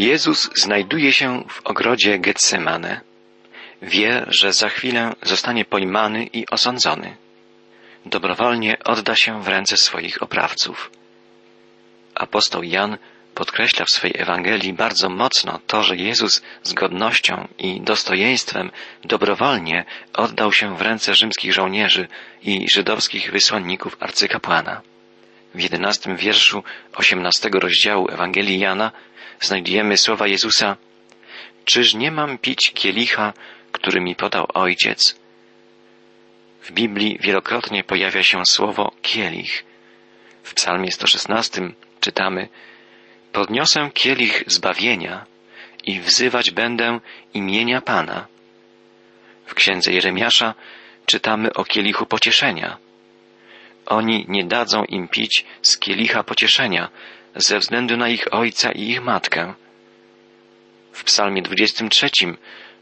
Jezus znajduje się w ogrodzie Getsemane. Wie, że za chwilę zostanie pojmany i osądzony. Dobrowolnie odda się w ręce swoich oprawców. Apostoł Jan podkreśla w swej Ewangelii bardzo mocno to, że Jezus z godnością i dostojeństwem dobrowolnie oddał się w ręce rzymskich żołnierzy i żydowskich wysłanników arcykapłana. W jedenastym wierszu osiemnastego rozdziału Ewangelii Jana znajdujemy słowa Jezusa Czyż nie mam pić kielicha, który mi podał Ojciec? W Biblii wielokrotnie pojawia się słowo kielich. W psalmie 116 czytamy Podniosę kielich zbawienia i wzywać będę imienia Pana. W księdze Jeremiasza czytamy o kielichu pocieszenia. Oni nie dadzą im pić z kielicha pocieszenia ze względu na ich ojca i ich matkę. W psalmie 23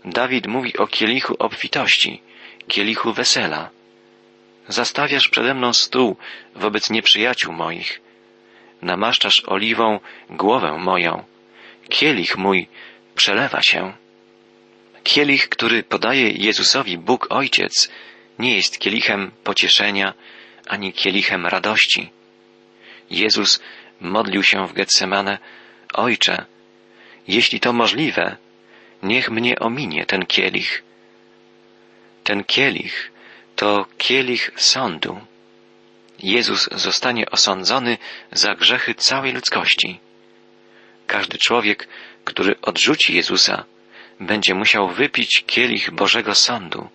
Dawid mówi o kielichu obfitości, kielichu wesela. Zastawiasz przede mną stół wobec nieprzyjaciół moich namaszczasz oliwą głowę moją. Kielich mój przelewa się. Kielich, który podaje Jezusowi Bóg Ojciec, nie jest kielichem pocieszenia ani kielichem radości. Jezus modlił się w Getsemane, Ojcze, jeśli to możliwe, niech mnie ominie ten kielich. Ten kielich to kielich sądu. Jezus zostanie osądzony za grzechy całej ludzkości. Każdy człowiek, który odrzuci Jezusa, będzie musiał wypić kielich Bożego Sądu.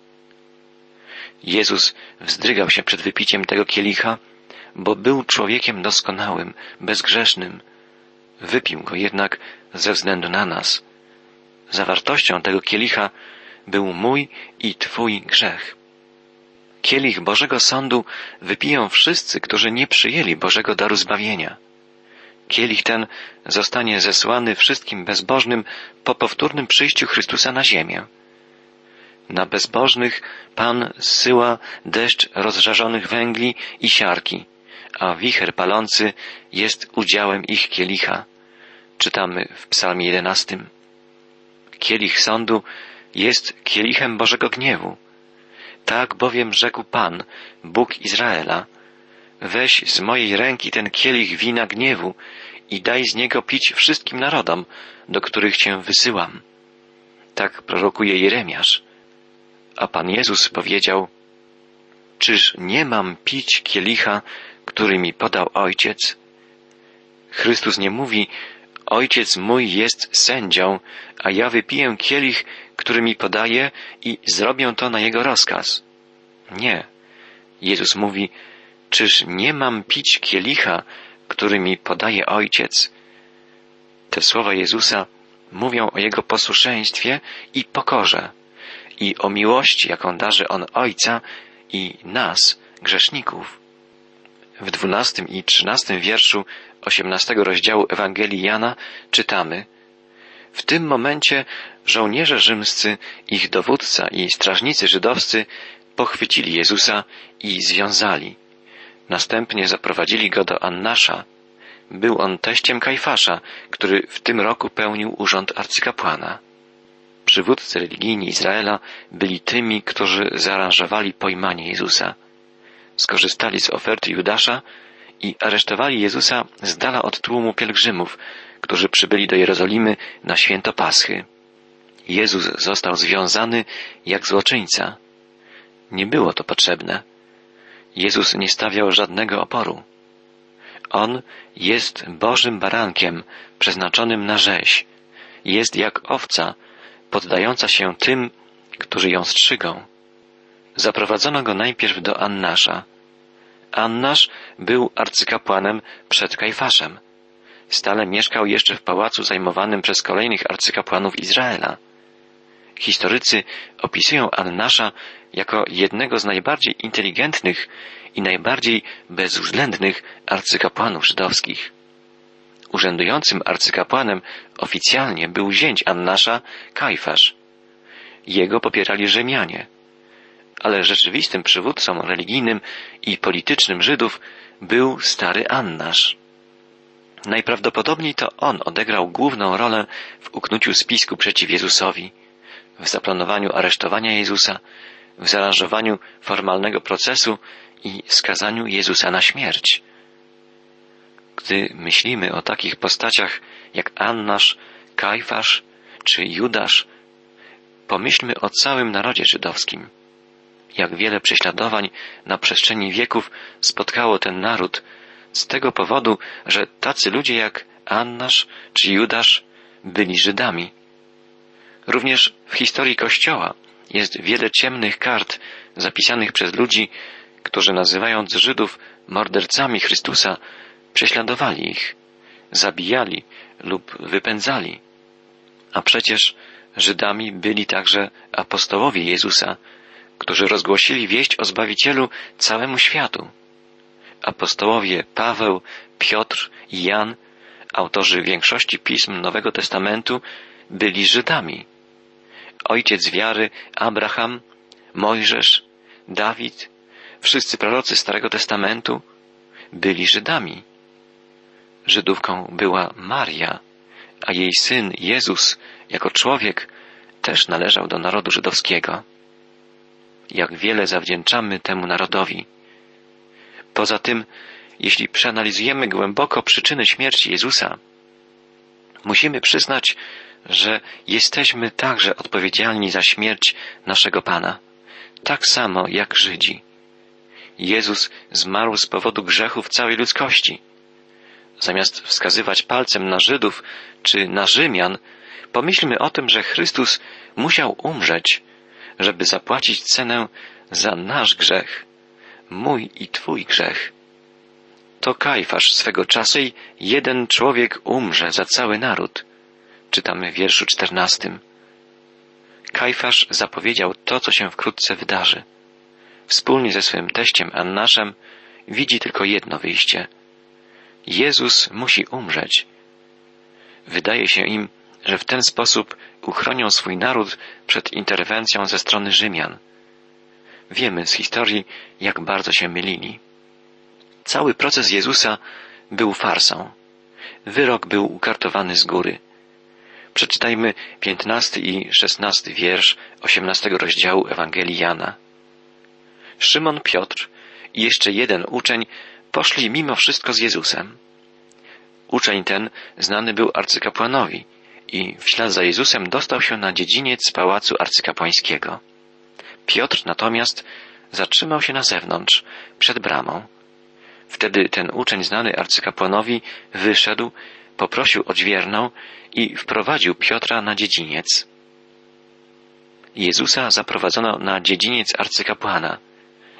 Jezus wzdrygał się przed wypiciem tego kielicha, bo był człowiekiem doskonałym, bezgrzesznym. Wypił go jednak ze względu na nas. Zawartością tego kielicha był mój i Twój grzech. Kielich Bożego Sądu wypiją wszyscy, którzy nie przyjęli Bożego daru zbawienia. Kielich ten zostanie zesłany wszystkim bezbożnym po powtórnym przyjściu Chrystusa na ziemię. Na bezbożnych Pan zsyła deszcz rozżarzonych węgli i siarki, a wicher palący jest udziałem ich kielicha. Czytamy w psalmie jedenastym. Kielich sądu jest kielichem Bożego gniewu. Tak bowiem rzekł Pan, Bóg Izraela, weź z mojej ręki ten kielich wina gniewu i daj z niego pić wszystkim narodom, do których cię wysyłam. Tak prorokuje Jeremiasz. A Pan Jezus powiedział, czyż nie mam pić kielicha, który mi podał Ojciec? Chrystus nie mówi, Ojciec mój jest sędzią, a ja wypiję kielich, który mi podaje i zrobię to na Jego rozkaz. Nie. Jezus mówi, czyż nie mam pić kielicha, który mi podaje Ojciec? Te słowa Jezusa mówią o Jego posłuszeństwie i pokorze i o miłości, jaką darzy On Ojca i nas, grzeszników. W dwunastym i trzynastym wierszu osiemnastego rozdziału Ewangelii Jana czytamy W tym momencie żołnierze rzymscy, ich dowódca i strażnicy żydowscy pochwycili Jezusa i związali. Następnie zaprowadzili go do Annasza. Był on teściem Kajfasza, który w tym roku pełnił urząd arcykapłana. Przywódcy religijni Izraela byli tymi, którzy zaaranżowali pojmanie Jezusa. Skorzystali z oferty Judasza i aresztowali Jezusa z dala od tłumu pielgrzymów, którzy przybyli do Jerozolimy na święto Paschy. Jezus został związany jak złoczyńca. Nie było to potrzebne. Jezus nie stawiał żadnego oporu. On jest Bożym barankiem przeznaczonym na rzeź. Jest jak owca, poddająca się tym, którzy ją strzygą. Zaprowadzono go najpierw do Annasza. Annasz był arcykapłanem przed Kajfaszem. Stale mieszkał jeszcze w pałacu zajmowanym przez kolejnych arcykapłanów Izraela. Historycy opisują Annasza jako jednego z najbardziej inteligentnych i najbardziej bezwzględnych arcykapłanów żydowskich. Urzędującym arcykapłanem oficjalnie był zięć Annasza, Kajfasz. Jego popierali Rzymianie, ale rzeczywistym przywódcą religijnym i politycznym Żydów był stary Annasz. Najprawdopodobniej to on odegrał główną rolę w uknuciu spisku przeciw Jezusowi, w zaplanowaniu aresztowania Jezusa, w zaaranżowaniu formalnego procesu i skazaniu Jezusa na śmierć. Gdy myślimy o takich postaciach jak Annasz, Kajfasz czy Judasz, pomyślmy o całym narodzie żydowskim. Jak wiele prześladowań na przestrzeni wieków spotkało ten naród z tego powodu, że tacy ludzie jak Annasz czy Judasz byli Żydami. Również w historii Kościoła jest wiele ciemnych kart zapisanych przez ludzi, którzy nazywając Żydów mordercami Chrystusa, prześladowali ich, zabijali lub wypędzali. A przecież Żydami byli także apostołowie Jezusa, którzy rozgłosili wieść o Zbawicielu całemu światu. Apostołowie Paweł, Piotr i Jan, autorzy większości pism Nowego Testamentu, byli Żydami. Ojciec wiary Abraham, Mojżesz, Dawid, wszyscy prorocy Starego Testamentu byli Żydami. Żydówką była Maria, a jej syn Jezus jako człowiek też należał do narodu żydowskiego. Jak wiele zawdzięczamy temu narodowi. Poza tym, jeśli przeanalizujemy głęboko przyczyny śmierci Jezusa, musimy przyznać, że jesteśmy także odpowiedzialni za śmierć naszego Pana, tak samo jak Żydzi. Jezus zmarł z powodu grzechów całej ludzkości. Zamiast wskazywać palcem na Żydów czy na Rzymian, pomyślmy o tym, że Chrystus musiał umrzeć, żeby zapłacić cenę za nasz grzech, mój i Twój grzech. To Kajfasz swego czasu i jeden człowiek umrze za cały naród. Czytamy w wierszu czternastym. Kajfasz zapowiedział to, co się wkrótce wydarzy. Wspólnie ze swym teściem Annaszem widzi tylko jedno wyjście. Jezus musi umrzeć. Wydaje się im, że w ten sposób uchronią swój naród przed interwencją ze strony Rzymian. Wiemy z historii, jak bardzo się mylili. Cały proces Jezusa był farsą. Wyrok był ukartowany z góry. Przeczytajmy piętnasty i szesnasty wiersz osiemnastego rozdziału Ewangelii Jana. Szymon Piotr i jeszcze jeden uczeń poszli mimo wszystko z Jezusem. Uczeń ten znany był arcykapłanowi i w ślad za Jezusem dostał się na dziedziniec pałacu arcykapłańskiego. Piotr natomiast zatrzymał się na zewnątrz, przed bramą. Wtedy ten uczeń znany arcykapłanowi wyszedł, poprosił odźwierną i wprowadził Piotra na dziedziniec. Jezusa zaprowadzono na dziedziniec arcykapłana,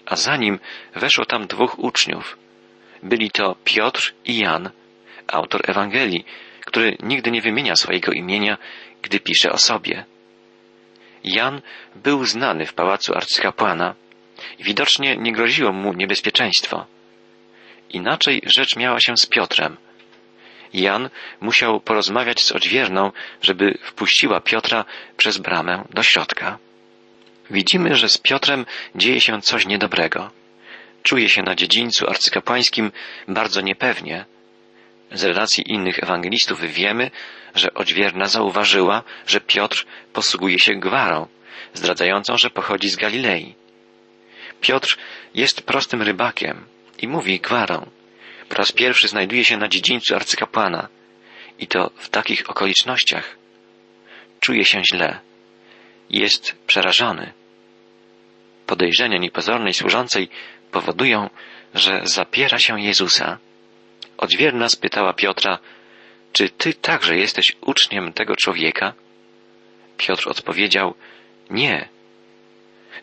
a za nim weszło tam dwóch uczniów. Byli to Piotr i Jan, autor Ewangelii, który nigdy nie wymienia swojego imienia, gdy pisze o sobie. Jan był znany w pałacu arcykapłana i widocznie nie groziło mu niebezpieczeństwo. Inaczej rzecz miała się z Piotrem. Jan musiał porozmawiać z odźwierną, żeby wpuściła Piotra przez bramę do środka. Widzimy, że z Piotrem dzieje się coś niedobrego. Czuje się na dziedzińcu arcykapłańskim bardzo niepewnie. Z relacji innych ewangelistów wiemy, że odźwierna zauważyła, że Piotr posługuje się gwarą, zdradzającą, że pochodzi z Galilei. Piotr jest prostym rybakiem i mówi gwarą. Po raz pierwszy znajduje się na dziedzińcu arcykapłana i to w takich okolicznościach. Czuje się źle. Jest przerażony. Podejrzenia niepozornej służącej powodują, że zapiera się Jezusa. Odźwierna spytała Piotra, czy ty także jesteś uczniem tego człowieka? Piotr odpowiedział, nie.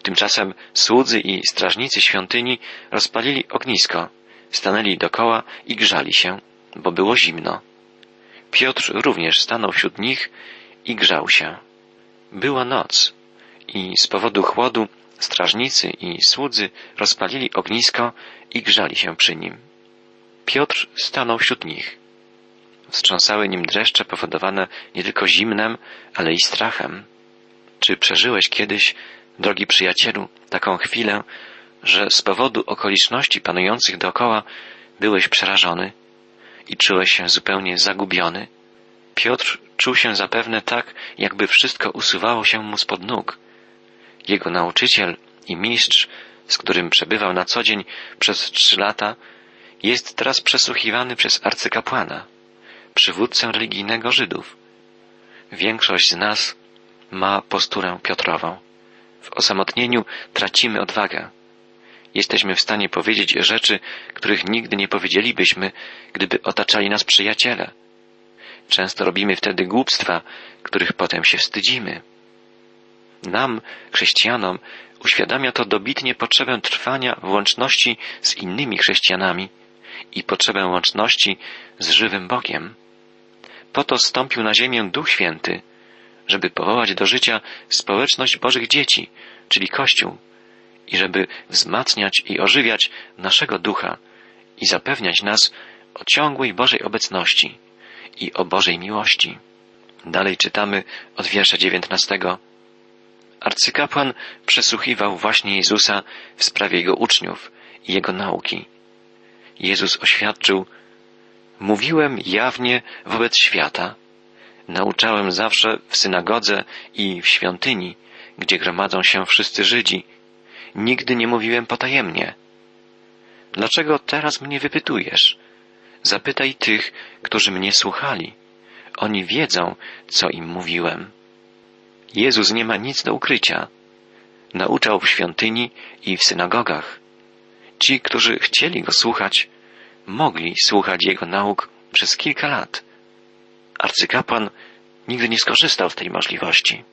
Tymczasem słudzy i strażnicy świątyni rozpalili ognisko, stanęli dokoła i grzali się, bo było zimno. Piotr również stanął wśród nich i grzał się. Była noc i z powodu chłodu strażnicy i słudzy rozpalili ognisko i grzali się przy nim. Piotr stanął wśród nich. Wstrząsały nim dreszcze powodowane nie tylko zimnem, ale i strachem. Czy przeżyłeś kiedyś, drogi przyjacielu, taką chwilę, że z powodu okoliczności panujących dookoła byłeś przerażony i czułeś się zupełnie zagubiony? Piotr czuł się zapewne tak, jakby wszystko usuwało się mu spod nóg. Jego nauczyciel i mistrz, z którym przebywał na co dzień przez trzy lata, jest teraz przesłuchiwany przez arcykapłana, przywódcę religijnego Żydów. Większość z nas ma posturę Piotrową. W osamotnieniu tracimy odwagę. Jesteśmy w stanie powiedzieć rzeczy, których nigdy nie powiedzielibyśmy, gdyby otaczali nas przyjaciele. Często robimy wtedy głupstwa, których potem się wstydzimy. Nam, chrześcijanom, uświadamia to dobitnie potrzebę trwania w łączności z innymi chrześcijanami i potrzebę łączności z żywym Bogiem. Po to stąpił na ziemię Duch Święty, żeby powołać do życia społeczność Bożych dzieci, czyli Kościół, i żeby wzmacniać i ożywiać naszego ducha i zapewniać nas o ciągłej Bożej obecności i o Bożej miłości. Dalej czytamy od wiersza dziewiętnastego. Arcykapłan przesłuchiwał właśnie Jezusa w sprawie jego uczniów i jego nauki. Jezus oświadczył, mówiłem jawnie wobec świata, nauczałem zawsze w synagodze i w świątyni, gdzie gromadzą się wszyscy Żydzi. Nigdy nie mówiłem potajemnie. Dlaczego teraz mnie wypytujesz? Zapytaj tych, którzy mnie słuchali. Oni wiedzą, co im mówiłem. Jezus nie ma nic do ukrycia. Nauczał w świątyni i w synagogach. Ci, którzy chcieli go słuchać, mogli słuchać jego nauk przez kilka lat. Arcykapłan nigdy nie skorzystał z tej możliwości.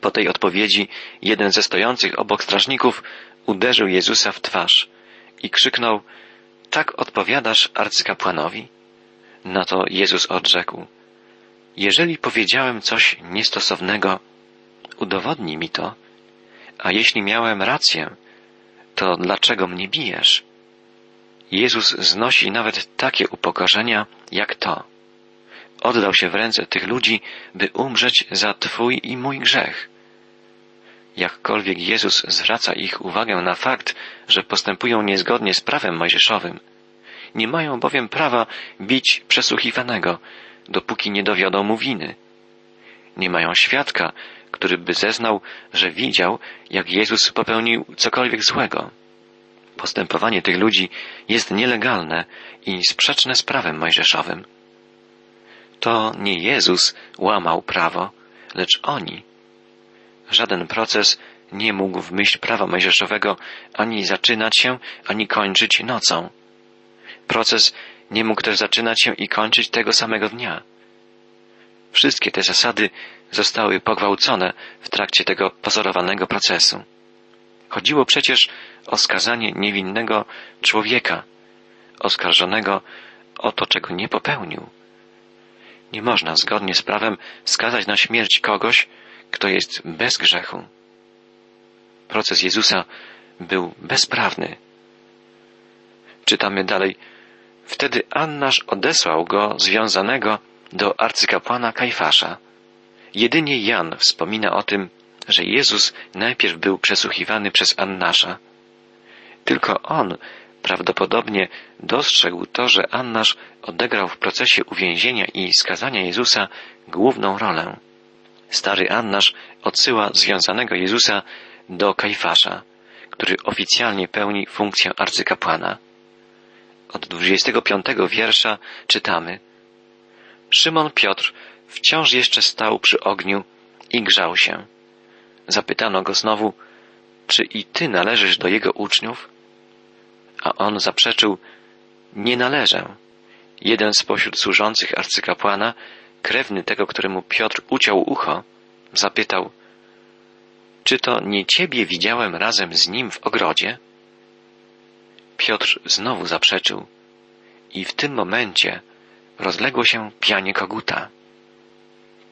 Po tej odpowiedzi jeden ze stojących obok strażników uderzył Jezusa w twarz i krzyknął Tak odpowiadasz arcykapłanowi? Na to Jezus odrzekł Jeżeli powiedziałem coś niestosownego, udowodnij mi to, a jeśli miałem rację, to dlaczego mnie bijesz? Jezus znosi nawet takie upokorzenia jak to. Oddał się w ręce tych ludzi, by umrzeć za Twój i mój grzech. Jakkolwiek Jezus zwraca ich uwagę na fakt, że postępują niezgodnie z prawem mojżeszowym, nie mają bowiem prawa bić przesłuchiwanego, dopóki nie dowiodą mu winy. Nie mają świadka, który by zeznał, że widział, jak Jezus popełnił cokolwiek złego. Postępowanie tych ludzi jest nielegalne i sprzeczne z prawem mojżeszowym. To nie Jezus łamał prawo, lecz oni. Żaden proces nie mógł w myśl prawa mojżeszowego ani zaczynać się, ani kończyć nocą. Proces nie mógł też zaczynać się i kończyć tego samego dnia. Wszystkie te zasady zostały pogwałcone w trakcie tego pozorowanego procesu. Chodziło przecież o skazanie niewinnego człowieka, oskarżonego o to, czego nie popełnił. Nie można zgodnie z prawem skazać na śmierć kogoś, kto jest bez grzechu. Proces Jezusa był bezprawny. Czytamy dalej. Wtedy Annasz odesłał go związanego do arcykapłana Kajfasza. Jedynie Jan wspomina o tym, że Jezus najpierw był przesłuchiwany przez Annasza. Tylko on prawdopodobnie dostrzegł to, że Annasz odegrał w procesie uwięzienia i skazania Jezusa główną rolę. Stary Annasz odsyła związanego Jezusa do Kajfasza, który oficjalnie pełni funkcję arcykapłana. Od 25 wiersza czytamy Szymon Piotr wciąż jeszcze stał przy ogniu i grzał się. Zapytano go znowu, czy i ty należysz do jego uczniów? A on zaprzeczył, nie należę. Jeden spośród służących arcykapłana, krewny tego, któremu Piotr uciął ucho, zapytał, czy to nie ciebie widziałem razem z nim w ogrodzie? Piotr znowu zaprzeczył i w tym momencie rozległo się pianie koguta.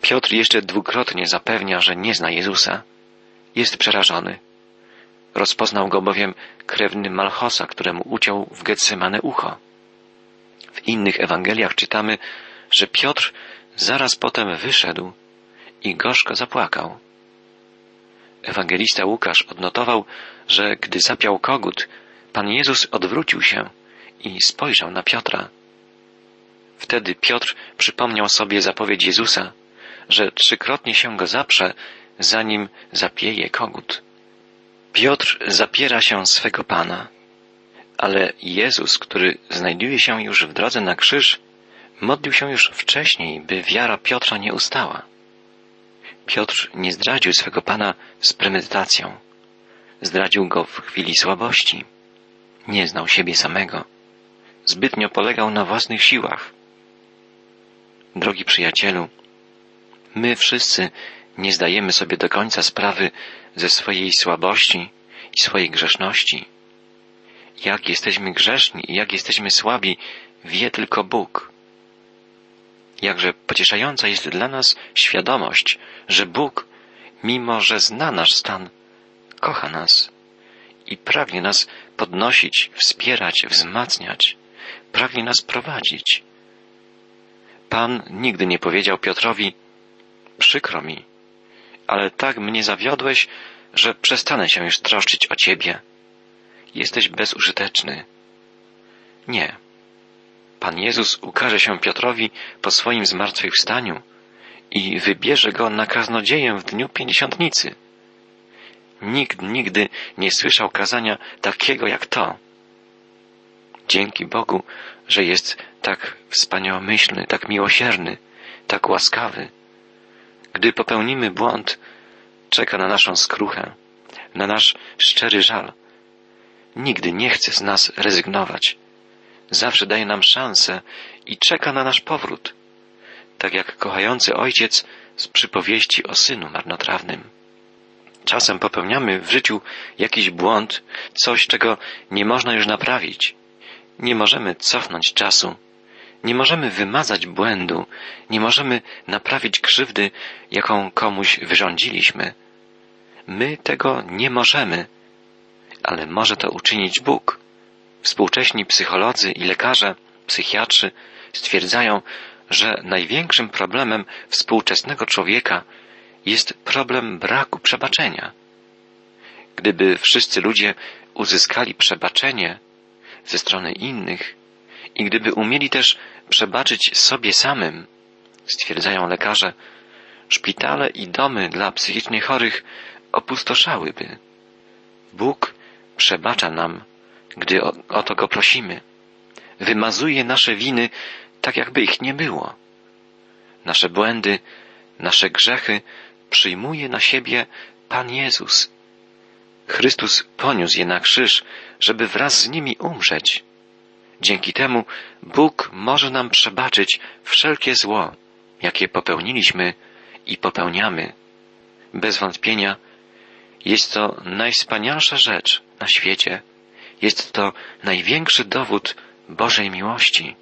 Piotr jeszcze dwukrotnie zapewnia, że nie zna Jezusa. Jest przerażony. Rozpoznał go bowiem krewny Malchosa, któremu uciął w Getsemane ucho. W innych Ewangeliach czytamy, że Piotr zaraz potem wyszedł i gorzko zapłakał. Ewangelista Łukasz odnotował, że gdy zapiał kogut, Pan Jezus odwrócił się i spojrzał na Piotra. Wtedy Piotr przypomniał sobie zapowiedź Jezusa, że trzykrotnie się go zaprze, zanim zapieje kogut. Piotr zapiera się swego Pana, ale Jezus, który znajduje się już w drodze na krzyż, modlił się już wcześniej, by wiara Piotra nie ustała. Piotr nie zdradził swego Pana z premedytacją. Zdradził go w chwili słabości. Nie znał siebie samego. Zbytnio polegał na własnych siłach. Drogi przyjacielu, my wszyscy nie zdajemy sobie do końca sprawy ze swojej słabości i swojej grzeszności. Jak jesteśmy grzeszni i jak jesteśmy słabi, wie tylko Bóg. Jakże pocieszająca jest dla nas świadomość, że Bóg, mimo że zna nasz stan, kocha nas i pragnie nas podnosić, wspierać, wzmacniać, pragnie nas prowadzić. Pan nigdy nie powiedział Piotrowi, przykro mi, ale tak mnie zawiodłeś, że przestanę się już troszczyć o ciebie. Jesteś bezużyteczny. Nie. Pan Jezus ukaże się Piotrowi po swoim zmartwychwstaniu i wybierze go na kaznodzieję w dniu pięćdziesiątnicy. Nikt nigdy nie słyszał kazania takiego jak to. Dzięki Bogu, że jest tak wspaniałomyślny, tak miłosierny, tak łaskawy. Gdy popełnimy błąd, czeka na naszą skruchę, na nasz szczery żal. Nigdy nie chce z nas rezygnować. Zawsze daje nam szansę i czeka na nasz powrót, tak jak kochający ojciec z przypowieści o synu marnotrawnym. Czasem popełniamy w życiu jakiś błąd, coś, czego nie można już naprawić. Nie możemy cofnąć czasu, nie możemy wymazać błędu, nie możemy naprawić krzywdy, jaką komuś wyrządziliśmy. My tego nie możemy, ale może to uczynić Bóg. Współcześni psycholodzy i lekarze, psychiatrzy stwierdzają, że największym problemem współczesnego człowieka jest problem braku przebaczenia. Gdyby wszyscy ludzie uzyskali przebaczenie ze strony innych i gdyby umieli też przebaczyć sobie samym, stwierdzają lekarze, szpitale i domy dla psychicznie chorych opustoszałyby. Bóg przebacza nam, gdy o, o to go prosimy. Wymazuje nasze winy tak, jakby ich nie było. Nasze błędy, nasze grzechy przyjmuje na siebie Pan Jezus. Chrystus poniósł je na krzyż, żeby wraz z nimi umrzeć. Dzięki temu Bóg może nam przebaczyć wszelkie zło, jakie popełniliśmy i popełniamy. Bez wątpienia jest to najwspanialsza rzecz na świecie. Jest to największy dowód Bożej miłości.